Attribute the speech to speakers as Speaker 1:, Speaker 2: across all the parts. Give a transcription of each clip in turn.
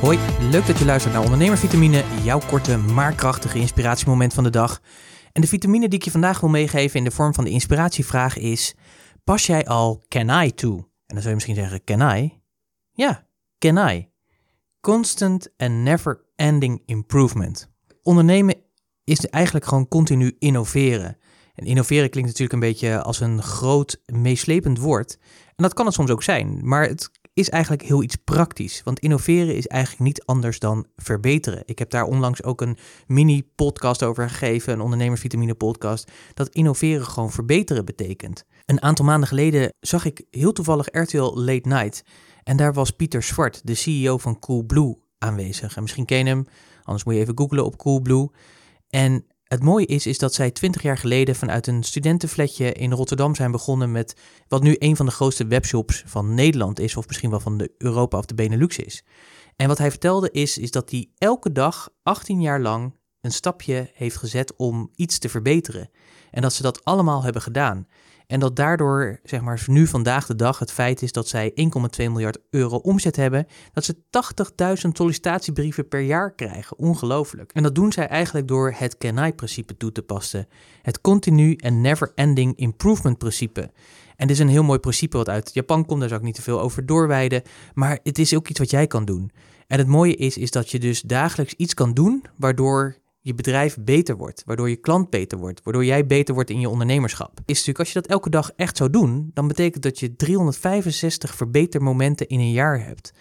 Speaker 1: Hoi, leuk dat je luistert naar Ondernemervitamine, jouw korte maar krachtige inspiratiemoment van de dag. En de vitamine die ik je vandaag wil meegeven in de vorm van de inspiratievraag is: pas jij al can I toe? En dan zou je misschien zeggen: can I? Ja, can I? Constant and never ending improvement. Ondernemen is eigenlijk gewoon continu innoveren. En innoveren klinkt natuurlijk een beetje als een groot, meeslepend woord. En dat kan het soms ook zijn, maar het is eigenlijk heel iets praktisch. Want innoveren is eigenlijk niet anders dan verbeteren. Ik heb daar onlangs ook een mini-podcast over gegeven, een ondernemersvitamine-podcast, dat innoveren gewoon verbeteren betekent. Een aantal maanden geleden zag ik heel toevallig RTL Late Night. En daar was Pieter Zwart, de CEO van Coolblue, aanwezig. En misschien ken je hem, anders moet je even googlen op Coolblue. En het mooie is, is dat zij twintig jaar geleden vanuit een studentenfletje in Rotterdam zijn begonnen met wat nu een van de grootste webshops van Nederland is, of misschien wel van de Europa of de Benelux is. En wat hij vertelde is, is dat hij elke dag 18 jaar lang een stapje heeft gezet om iets te verbeteren. En dat ze dat allemaal hebben gedaan. En dat daardoor, zeg maar, nu vandaag de dag het feit is dat zij 1,2 miljard euro omzet hebben, dat ze 80.000 sollicitatiebrieven per jaar krijgen. Ongelooflijk. En dat doen zij eigenlijk door het Kenai-principe toe te passen. Het continu en never-ending improvement principe. En dit is een heel mooi principe wat uit Japan komt, daar zou ik niet te veel over doorwijden. Maar het is ook iets wat jij kan doen. En het mooie is, is dat je dus dagelijks iets kan doen waardoor je bedrijf beter wordt, waardoor je klant beter wordt, waardoor jij beter wordt in je ondernemerschap. Is natuurlijk als je dat elke dag echt zou doen, dan betekent dat je 365 verbetermomenten in een jaar hebt.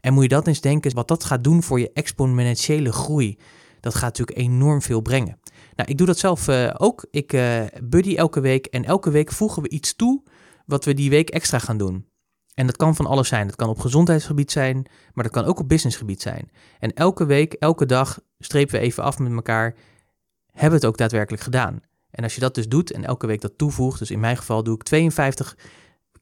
Speaker 1: En moet je dat eens denken, wat dat gaat doen voor je exponentiële groei. Dat gaat natuurlijk enorm veel brengen. Nou, ik doe dat zelf uh, ook. Ik uh, buddy elke week en elke week voegen we iets toe wat we die week extra gaan doen. En dat kan van alles zijn. Dat kan op gezondheidsgebied zijn, maar dat kan ook op businessgebied zijn. En elke week, elke dag strepen we even af met elkaar. Hebben het ook daadwerkelijk gedaan? En als je dat dus doet en elke week dat toevoegt, dus in mijn geval doe ik 52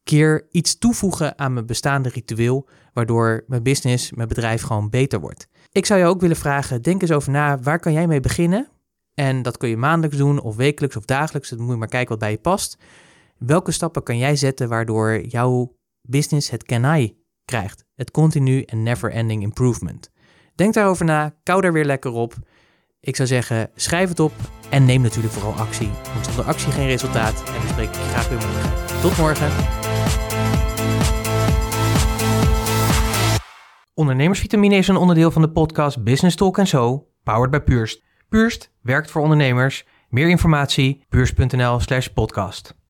Speaker 1: keer iets toevoegen aan mijn bestaande ritueel, waardoor mijn business, mijn bedrijf gewoon beter wordt. Ik zou je ook willen vragen, denk eens over na, waar kan jij mee beginnen? En dat kun je maandelijks doen, of wekelijks of dagelijks, dan moet je maar kijken wat bij je past. Welke stappen kan jij zetten waardoor jouw business het can I krijgt? Het continu en never ending improvement. Denk daarover na, kou daar weer lekker op. Ik zou zeggen, schrijf het op en neem natuurlijk vooral actie. Want zonder actie geen resultaat. En we spreken je graag weer morgen. Tot morgen. Ondernemersvitamine is een onderdeel van de podcast Business Talk Zo, powered by Purst. Purst werkt voor ondernemers. Meer informatie, purst.nl slash podcast.